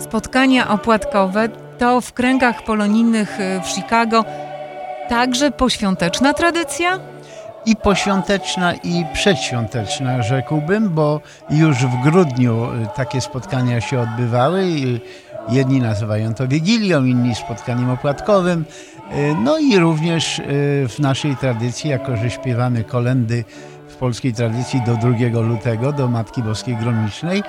spotkania opłatkowe to w kręgach polonijnych y, w Chicago także poświąteczna tradycja? i poświąteczna, i przedświąteczna, rzekłbym, bo już w grudniu y, takie spotkania się odbywały. Jedni nazywają to Wigilią, inni spotkaniem opłatkowym. Y, no i również y, w naszej tradycji, jako że śpiewamy kolendy w polskiej tradycji do 2 lutego, do Matki Boskiej Gromicznej,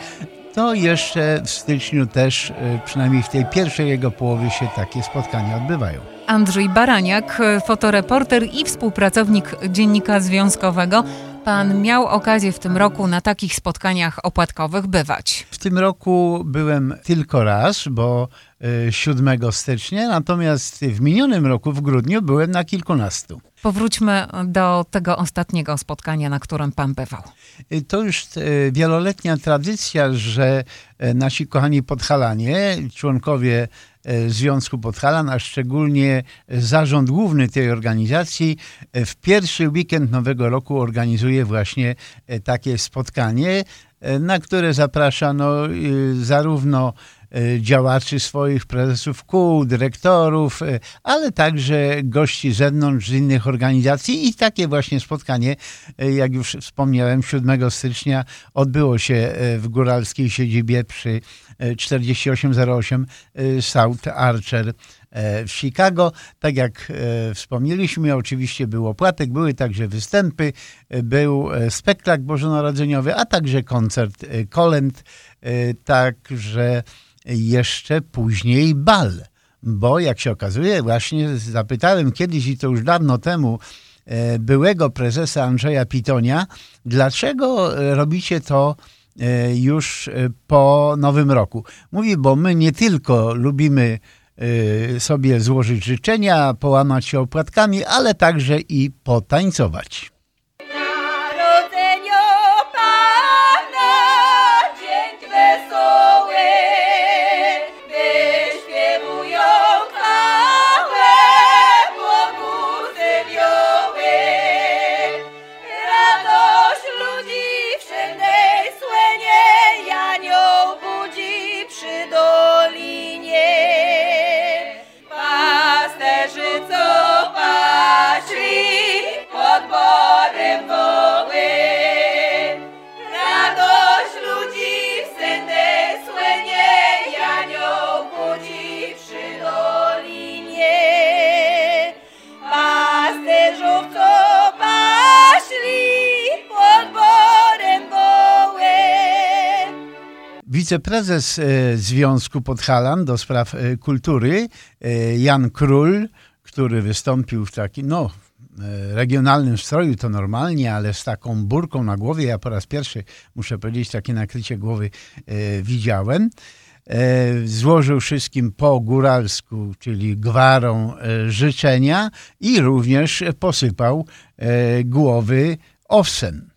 to jeszcze w styczniu też, przynajmniej w tej pierwszej jego połowie się takie spotkania odbywają. Andrzej Baraniak, fotoreporter i współpracownik Dziennika Związkowego. Pan miał okazję w tym roku na takich spotkaniach opłatkowych bywać. W tym roku byłem tylko raz, bo 7 e, stycznia, natomiast w minionym roku, w grudniu, byłem na kilkunastu. Powróćmy do tego ostatniego spotkania, na którym pan bywał. E, to już e, wieloletnia tradycja, że nasi kochani podhalanie, członkowie Związku Podhalan, a szczególnie zarząd główny tej organizacji w pierwszy weekend Nowego Roku organizuje właśnie takie spotkanie, na które zapraszano zarówno E, działaczy swoich, prezesów kół, dyrektorów, e, ale także gości z zewnątrz, z innych organizacji. I takie właśnie spotkanie, e, jak już wspomniałem, 7 stycznia odbyło się w góralskiej siedzibie przy 4808 South Archer w Chicago. Tak jak wspomnieliśmy, oczywiście był opłatek, były także występy, był spektakl bożonarodzeniowy, a także koncert kolęd. Także jeszcze później bal. Bo jak się okazuje, właśnie zapytałem kiedyś i to już dawno temu e, byłego prezesa Andrzeja Pitonia, dlaczego robicie to e, już e, po nowym roku. Mówi, bo my nie tylko lubimy sobie złożyć życzenia, połamać się opłatkami, ale także i potańcować. Wiceprezes e, Związku Podhalan do spraw e, kultury, e, Jan Król, który wystąpił w takim, no, regionalnym stroju to normalnie, ale z taką burką na głowie, ja po raz pierwszy, muszę powiedzieć, takie nakrycie głowy widziałem. Złożył wszystkim po góralsku, czyli gwarą życzenia i również posypał głowy owsem.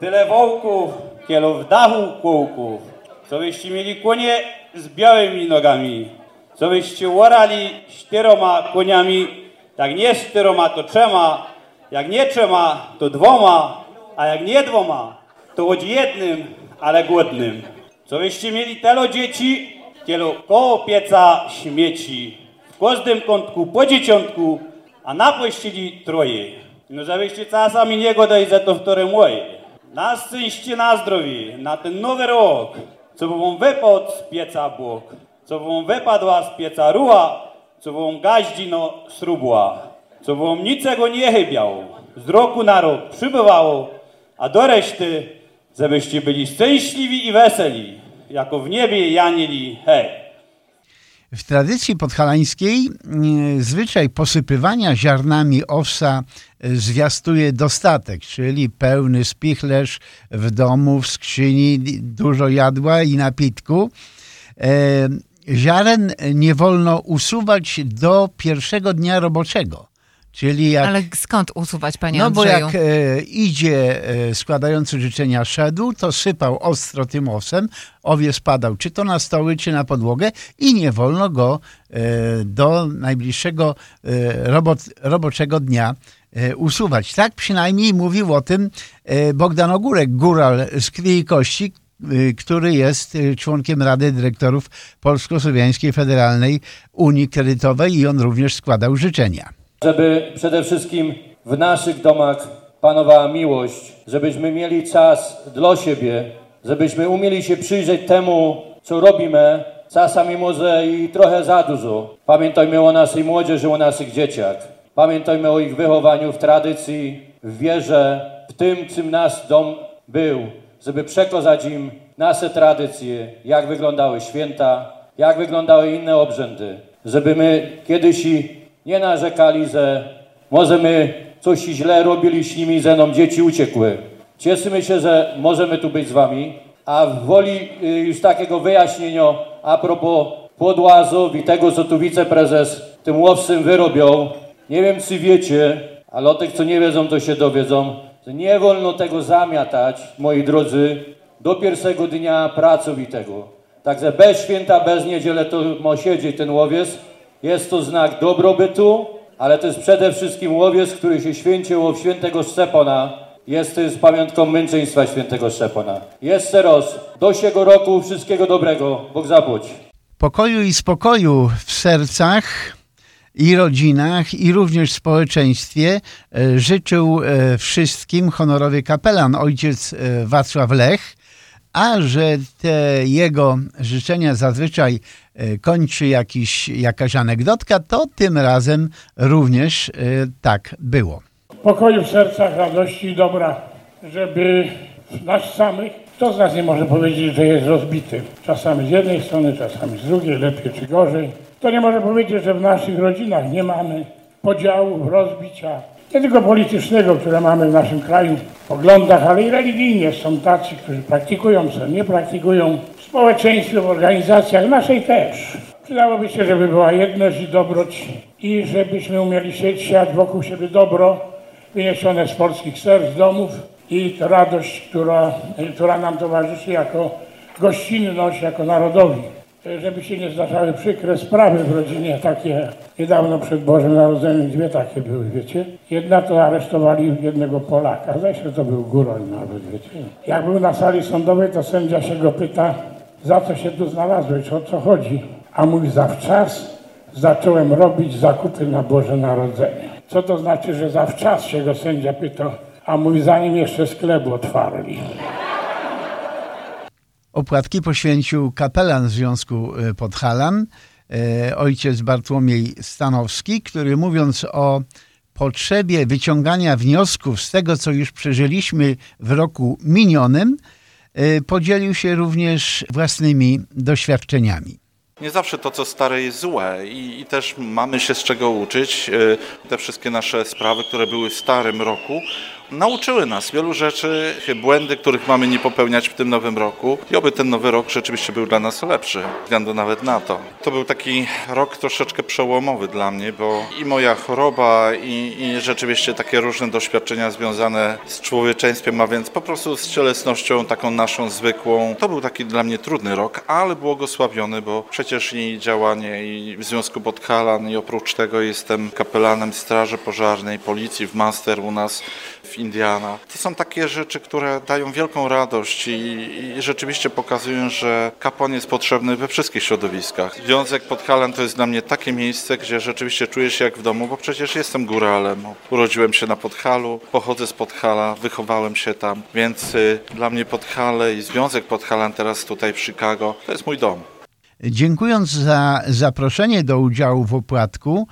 Tyle wołków, kielu w dachu kółków, co byście mieli konie z białymi nogami, co byście łorali czteroma koniami, tak nie czteroma to trzema, jak nie trzema to dwoma, a jak nie dwoma to choć jednym, ale głodnym. Co byście mieli telo dzieci, tylo koło pieca śmieci, w każdym kątku po dzieciątku, a napuścili troje. No żebyście czasami nie godaj za to wtore moje. Na szczęście, na zdrowie, na ten nowy rok, co wam wypadł z pieca błok, co wam wypadła z pieca ruła, co wam gaździno srubła, co wam niczego nie chybiało, z roku na rok przybywało, a do reszty, żebyście byli szczęśliwi i weseli, jako w niebie janieli, hej. W tradycji podhalańskiej mm, zwyczaj posypywania ziarnami owsa e, zwiastuje dostatek, czyli pełny spichlerz w domu, w skrzyni, dużo jadła i napitku. E, ziaren nie wolno usuwać do pierwszego dnia roboczego. Czyli jak, Ale skąd usuwać, panie No Andrzeju? bo jak e, idzie e, składający życzenia szedł, to sypał ostro tym osem, owie spadał czy to na stoły, czy na podłogę i nie wolno go e, do najbliższego e, robot, roboczego dnia e, usuwać. Tak przynajmniej mówił o tym e, Bogdan Ogórek, góral z krwi i kości, który jest członkiem Rady Dyrektorów Polsko-Słowiańskiej Federalnej Unii Kredytowej i on również składał życzenia. Żeby przede wszystkim w naszych domach panowała miłość, żebyśmy mieli czas dla siebie, żebyśmy umieli się przyjrzeć temu, co robimy, czasami może i trochę za dużo. Pamiętajmy o naszej młodzieży, o naszych dzieciach. Pamiętajmy o ich wychowaniu w tradycji, w wierze, w tym, czym nasz dom był, żeby przekazać im nasze tradycje, jak wyglądały święta, jak wyglądały inne obrzędy, żeby my kiedyś nie narzekali, że może my coś źle robili z nimi, że dzieci uciekły. Cieszymy się, że możemy tu być z wami, a w woli y, już takiego wyjaśnienia a propos podłazów i tego, co tu wiceprezes tym łowcym wyrobią, nie wiem, czy wiecie, ale o tych, co nie wiedzą, to się dowiedzą, że nie wolno tego zamiatać, moi drodzy, do pierwszego dnia pracowitego. Także bez święta, bez niedzielę to ma siedzieć ten łowiec. Jest to znak dobrobytu, ale to jest przede wszystkim łowiec, który się święcił w świętego Szczepona. Jest to z pamiątką męczeństwa świętego Szczepona. Jeszcze raz, do siego roku wszystkiego dobrego. Bóg zapłać. Pokoju i spokoju w sercach i rodzinach, i również w społeczeństwie e, życzył e, wszystkim honorowy kapelan ojciec e, Wacław Lech, a że te jego życzenia zazwyczaj kończy jakiś, jakaś anegdotka, to tym razem również tak było. Pokoju w sercach, radości i dobra, żeby nas samych, kto z nas nie może powiedzieć, że jest rozbity? Czasami z jednej strony, czasami z drugiej, lepiej czy gorzej to nie może powiedzieć, że w naszych rodzinach nie mamy podziałów, rozbicia, nie tylko politycznego, które mamy w naszym kraju, poglądach, ale i religijnie. Są tacy, którzy praktykują, co nie praktykują, w społeczeństwie, w organizacjach naszej też. Przydałoby się, żeby była jedność i dobroć i żebyśmy umieli siać wokół siebie dobro wyniesione z polskich serc, domów i radość, która, która nam towarzyszy jako gościnność, jako narodowi żeby się nie zdarzały przykre sprawy w rodzinie, takie niedawno przed Bożym Narodzeniem dwie takie były, wiecie. Jedna to aresztowali jednego Polaka, zresztą to był Góroń nawet, wiecie. Jak był na sali sądowej, to sędzia się go pyta, za co się tu znalazłeś, o co chodzi? A mówi, zawczas zacząłem robić zakupy na Boże Narodzenie. Co to znaczy, że zawczas się go sędzia pyta, a mówi, zanim jeszcze sklep otwarli. Opłatki poświęcił kapelan Związku e, Podhalan, e, ojciec Bartłomiej Stanowski, który mówiąc o potrzebie wyciągania wniosków z tego, co już przeżyliśmy w roku minionym, e, podzielił się również własnymi doświadczeniami. Nie zawsze to, co stare jest złe i, i, też mamy się z czego uczyć. Te wszystkie nasze sprawy, które były w starym roku, nauczyły nas wielu rzeczy, błędy, których mamy nie popełniać w tym nowym roku i oby ten nowy rok rzeczywiście był dla nas lepszy, względu nawet na to. To był taki rok troszeczkę przełomowy dla mnie, bo i moja choroba i, i rzeczywiście takie różne doświadczenia związane z człowieczeństwem, a więc po prostu z cielesnością taką naszą zwykłą. To był taki dla mnie trudny rok, ale błogosławiony, bo przecież i działanie i w Związku Podkalan i oprócz tego jestem kapelanem Straży Pożarnej, Policji w Master u nas w Indiana. To są takie rzeczy, które dają wielką radość i, i rzeczywiście pokazują, że kapłan jest potrzebny we wszystkich środowiskach. Związek Podhalan to jest dla mnie takie miejsce, gdzie rzeczywiście czuję się jak w domu, bo przecież jestem góralem. Urodziłem się na Podhalu, pochodzę z Podhala, wychowałem się tam, więc y, dla mnie Podhale i Związek Podhalan teraz tutaj w Chicago to jest mój dom. Dziękując za zaproszenie do udziału w opłatku,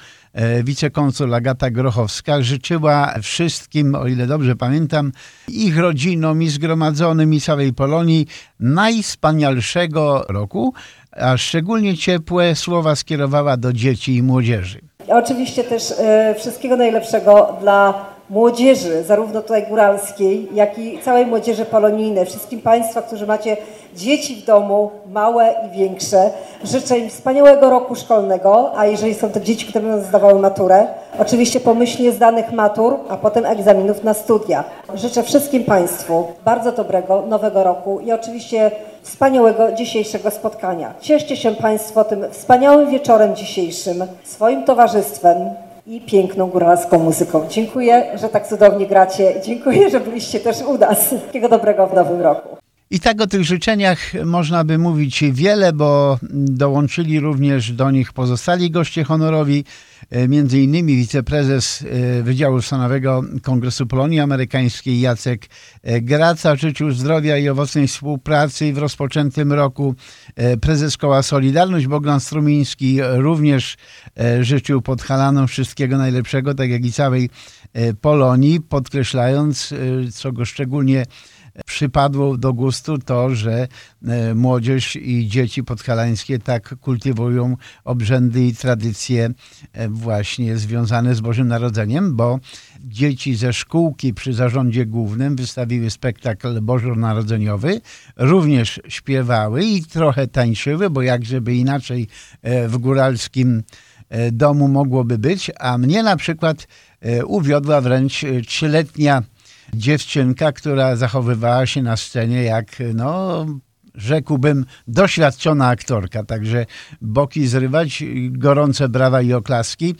wicekonsul Agata Grochowska życzyła wszystkim, o ile dobrze pamiętam, ich rodzinom i zgromadzonym i całej Polonii najwspanialszego roku, a szczególnie ciepłe słowa skierowała do dzieci i młodzieży. Oczywiście też e, wszystkiego najlepszego dla młodzieży, zarówno tutaj góralskiej, jak i całej młodzieży polonijnej, wszystkim Państwa, którzy macie dzieci w domu, małe i większe. Życzę im wspaniałego roku szkolnego, a jeżeli są to dzieci, które będą zdawały maturę, oczywiście pomyślnie zdanych matur, a potem egzaminów na studia. Życzę wszystkim Państwu bardzo dobrego nowego roku i oczywiście wspaniałego dzisiejszego spotkania. Cieszcie się Państwo tym wspaniałym wieczorem dzisiejszym, swoim towarzystwem, i piękną góralską muzyką. Dziękuję, że tak cudownie gracie. Dziękuję, że byliście też u nas. Wszystkiego dobrego w nowym roku. I tak o tych życzeniach można by mówić wiele, bo dołączyli również do nich pozostali goście honorowi, e, między innymi wiceprezes e, Wydziału Stanowego Kongresu Polonii Amerykańskiej Jacek e, Graca życzył zdrowia i owocnej współpracy w rozpoczętym roku. Prezes Koła Solidarność Bogdan Strumiński również życzył Podhalanom wszystkiego najlepszego, tak jak i całej Polonii, podkreślając, co go szczególnie przypadło do gustu to, że e, młodzież i dzieci podhalańskie tak kultywują obrzędy i tradycje e, właśnie związane z Bożym Narodzeniem, bo dzieci ze szkółki przy zarządzie głównym wystawiły spektakl bożonarodzeniowy, również śpiewały i trochę tańczyły, bo jak żeby inaczej e, w góralskim domu mogłoby być, a mnie na przykład uwiodła wręcz trzyletnia dziewczynka, która zachowywała się na scenie jak, no, rzekłbym, doświadczona aktorka. Także boki zrywać, gorące brawa i oklaski.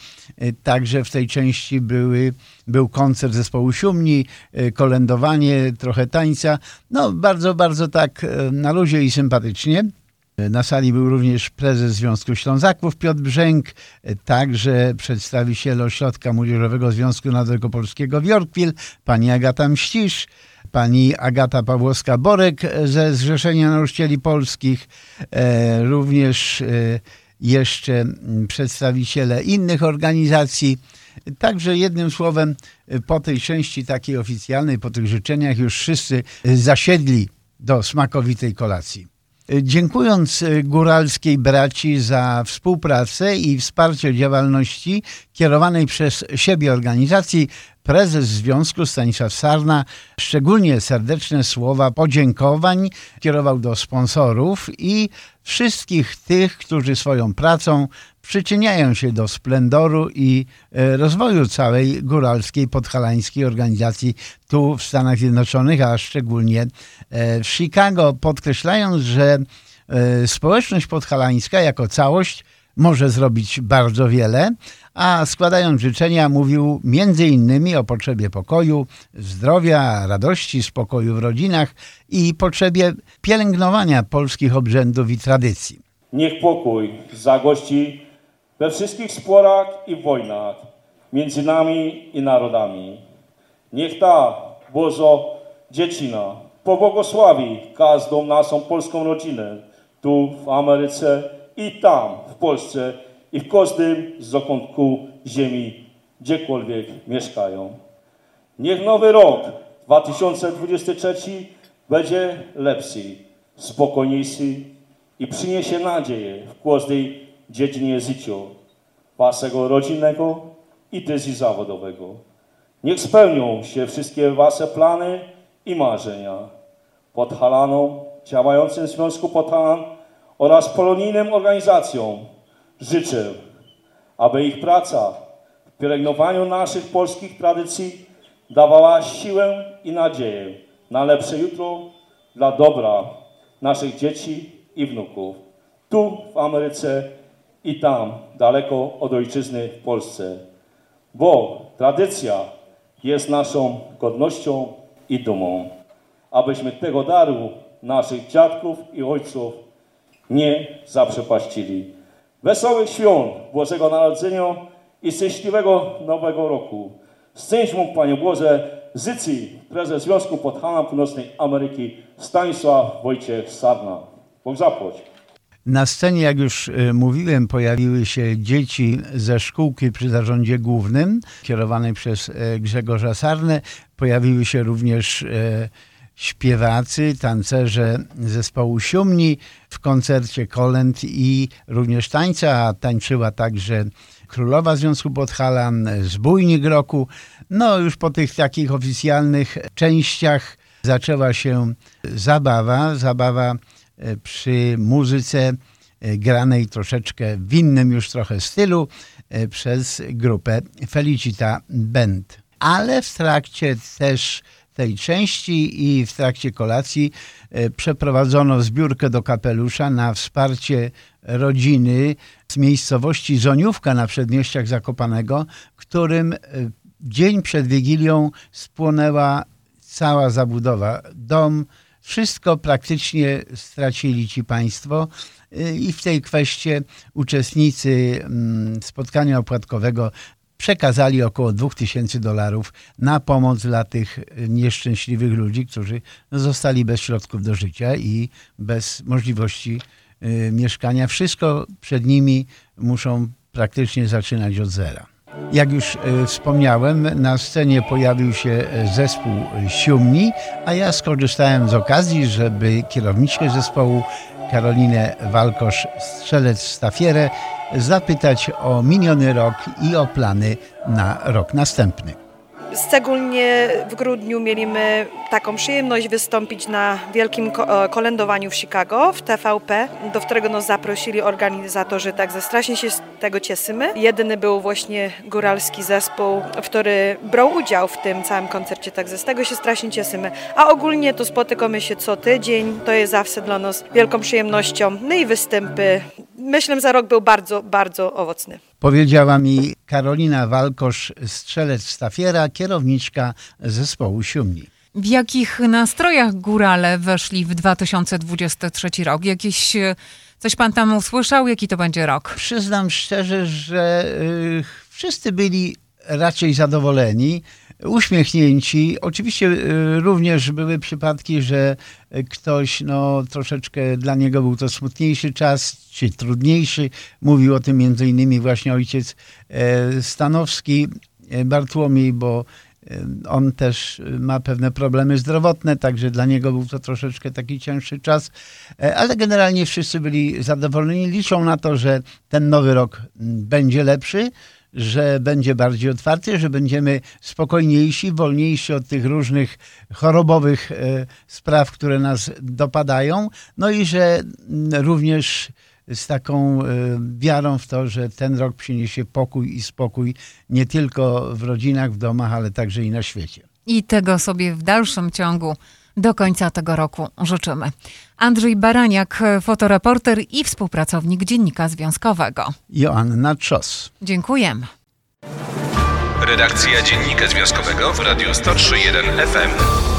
Także w tej części były, był koncert zespołu Siumni, kolędowanie, trochę tańca. No, bardzo, bardzo tak na luzie i sympatycznie. Na sali był również prezes Związku Ślązaków Piotr Brzęk, także przedstawiciel Ośrodka Młodzieżowego Związku Narodowego Polskiego w Yorkville, pani Agata Mścisz, pani Agata Pawłowska-Borek ze Zrzeszenia Nauczycieli Polskich, e, również e, jeszcze przedstawiciele innych organizacji. Także jednym słowem, po tej części takiej oficjalnej, po tych życzeniach już wszyscy zasiedli do smakowitej kolacji. Dziękując e, góralskiej braci za współpracę i wsparcie działalności kierowanej przez siebie organizacji, prezes związku Stanisław Sarna szczególnie serdeczne słowa podziękowań kierował do sponsorów i wszystkich tych, którzy swoją pracą przyczyniają się do splendoru i e, rozwoju całej góralskiej, podhalańskiej organizacji tu w Stanach Zjednoczonych, a szczególnie e, w Chicago, podkreślając, że e, społeczność podhalańska jako całość może zrobić bardzo wiele, a składając życzenia mówił między innymi o potrzebie pokoju, zdrowia, radości, spokoju w rodzinach i potrzebie pielęgnowania polskich obrzędów i tradycji. Niech pokój zagości we wszystkich sporach i wojnach między nami i narodami. Niech ta Bożo dziecina pobłogosławi każdą naszą polską rodzinę tu w Ameryce i tam Polsce i w każdym zakątku ziemi, gdziekolwiek mieszkają. Niech nowy rok 2023 będzie lepszy, spokojniejszy i przyniesie nadzieję w każdej dziedzinie życia waszego rodzinnego i też zawodowego. Niech spełnią się wszystkie wasze plany i marzenia. Podhalanom, działającym w Związku Podhalan oraz polonijnym organizacjom życzę, aby ich praca w pielęgnowaniu naszych polskich tradycji dawała siłę i nadzieję na lepsze jutro dla dobra naszych dzieci i wnuków. Tu w Ameryce i tam, daleko od ojczyzny w Polsce. Bo tradycja jest naszą godnością i dumą. Abyśmy tego daru naszych dziadków i ojców nie zaprzepaścili. Wesołych świąt Bożego Narodzenia i szczęśliwego Nowego Roku. Szczęść mógł, Panie Boże, zycji prezes Związku Podhana Północnej Ameryki Stanisław Wojciech Sarna. Bóg zapłać. Na scenie, jak już y, mówiłem, pojawiły się dzieci ze szkółki przy zarządzie głównym, kierowanej przez e, Grzegorza Sarnę. Pojawiły się również e, śpiewacy, tancerze zespołu Siumni w koncercie kolęd i również tańca, tańczyła także królowa Związku Podhalan, zbójnik roku. No już po tych takich oficjalnych częściach zaczęła się zabawa, zabawa e, przy muzyce e, granej troszeczkę w innym już trochę stylu e, przez grupę Felicita Band. Ale w trakcie też tej części i w trakcie kolacji e, przeprowadzono zbiórkę do kapelusza na wsparcie rodziny z miejscowości Zoniówka na przedmieściach Zakopanego, którym e, dzień przed Wigilią spłonęła cała zabudowa. Dom Wszystko praktycznie stracili ci państwo y, i w tej kwestii uczestnicy mm, spotkania opłatkowego przekazali około 2000 dolarów na pomoc dla tych nieszczęśliwych ludzi, którzy zostali bez środków do życia i bez możliwości y, mieszkania. Wszystko przed nimi muszą praktycznie zaczynać od zera. Jak już y, wspomniałem, na scenie pojawił się y, zespół Siumni, a ja skorzystałem z okazji, żeby kierowniczkę zespołu Karolinę Walkosz-Strzelec-Stafierę zapytać o miniony rok i o plany na rok następny. Szczególnie w grudniu mieliśmy taką przyjemność wystąpić na wielkim e, kolędowaniu w Chicago w TVP, do którego nas zaprosili organizatorzy, także strasznie się z tego cieszymy. Jedyny był właśnie góralski zespół, który brał udział w tym całym koncercie, także z tego się strasznie cieszymy. A ogólnie to spotykamy się co tydzień, to jest zawsze dla nas wielką przyjemnością. No i występy. Myślę, że rok był bardzo, bardzo owocny. Powiedziała mi Karolina Walkosz-Strzelec-Stafiera, kierowniczka zespołu Siumni. W jakich nastrojach górale weszli w 2023 rok? Jakieś, e, coś pan tam usłyszał? Jaki to będzie rok? Przyznam szczerze, że y, wszyscy byli raczej zadowoleni, uśmiechnięci. Oczywiście y, również były przypadki, że ktoś no, troszeczkę dla niego był to smutniejszy czas, czy trudniejszy. Mówił o tym między innymi właśnie ojciec e, Stanowski, e, Bartłomiej, bo e, on też ma pewne problemy zdrowotne, także dla niego był to troszeczkę taki cięższy czas, ale generalnie wszyscy byli zadowoleni. Liczą na to, że ten nowy rok będzie lepszy, że będzie bardziej otwarty, że będziemy spokojniejsi, wolniejsi od tych różnych chorobowych e, spraw, które nas dopadają, no i że m, również z taką e, wiarą w to, że ten rok przyniesie pokój i spokój nie tylko w rodzinach, w domach, ale także i na świecie. I tego sobie w dalszym ciągu do końca tego roku życzymy. Andrzej Baraniak, fotoreporter i współpracownik Dziennika Związkowego. Joanna Trzos. Dziękujemy. Redakcja Dziennika Związkowego w Radiu 103.1 FM.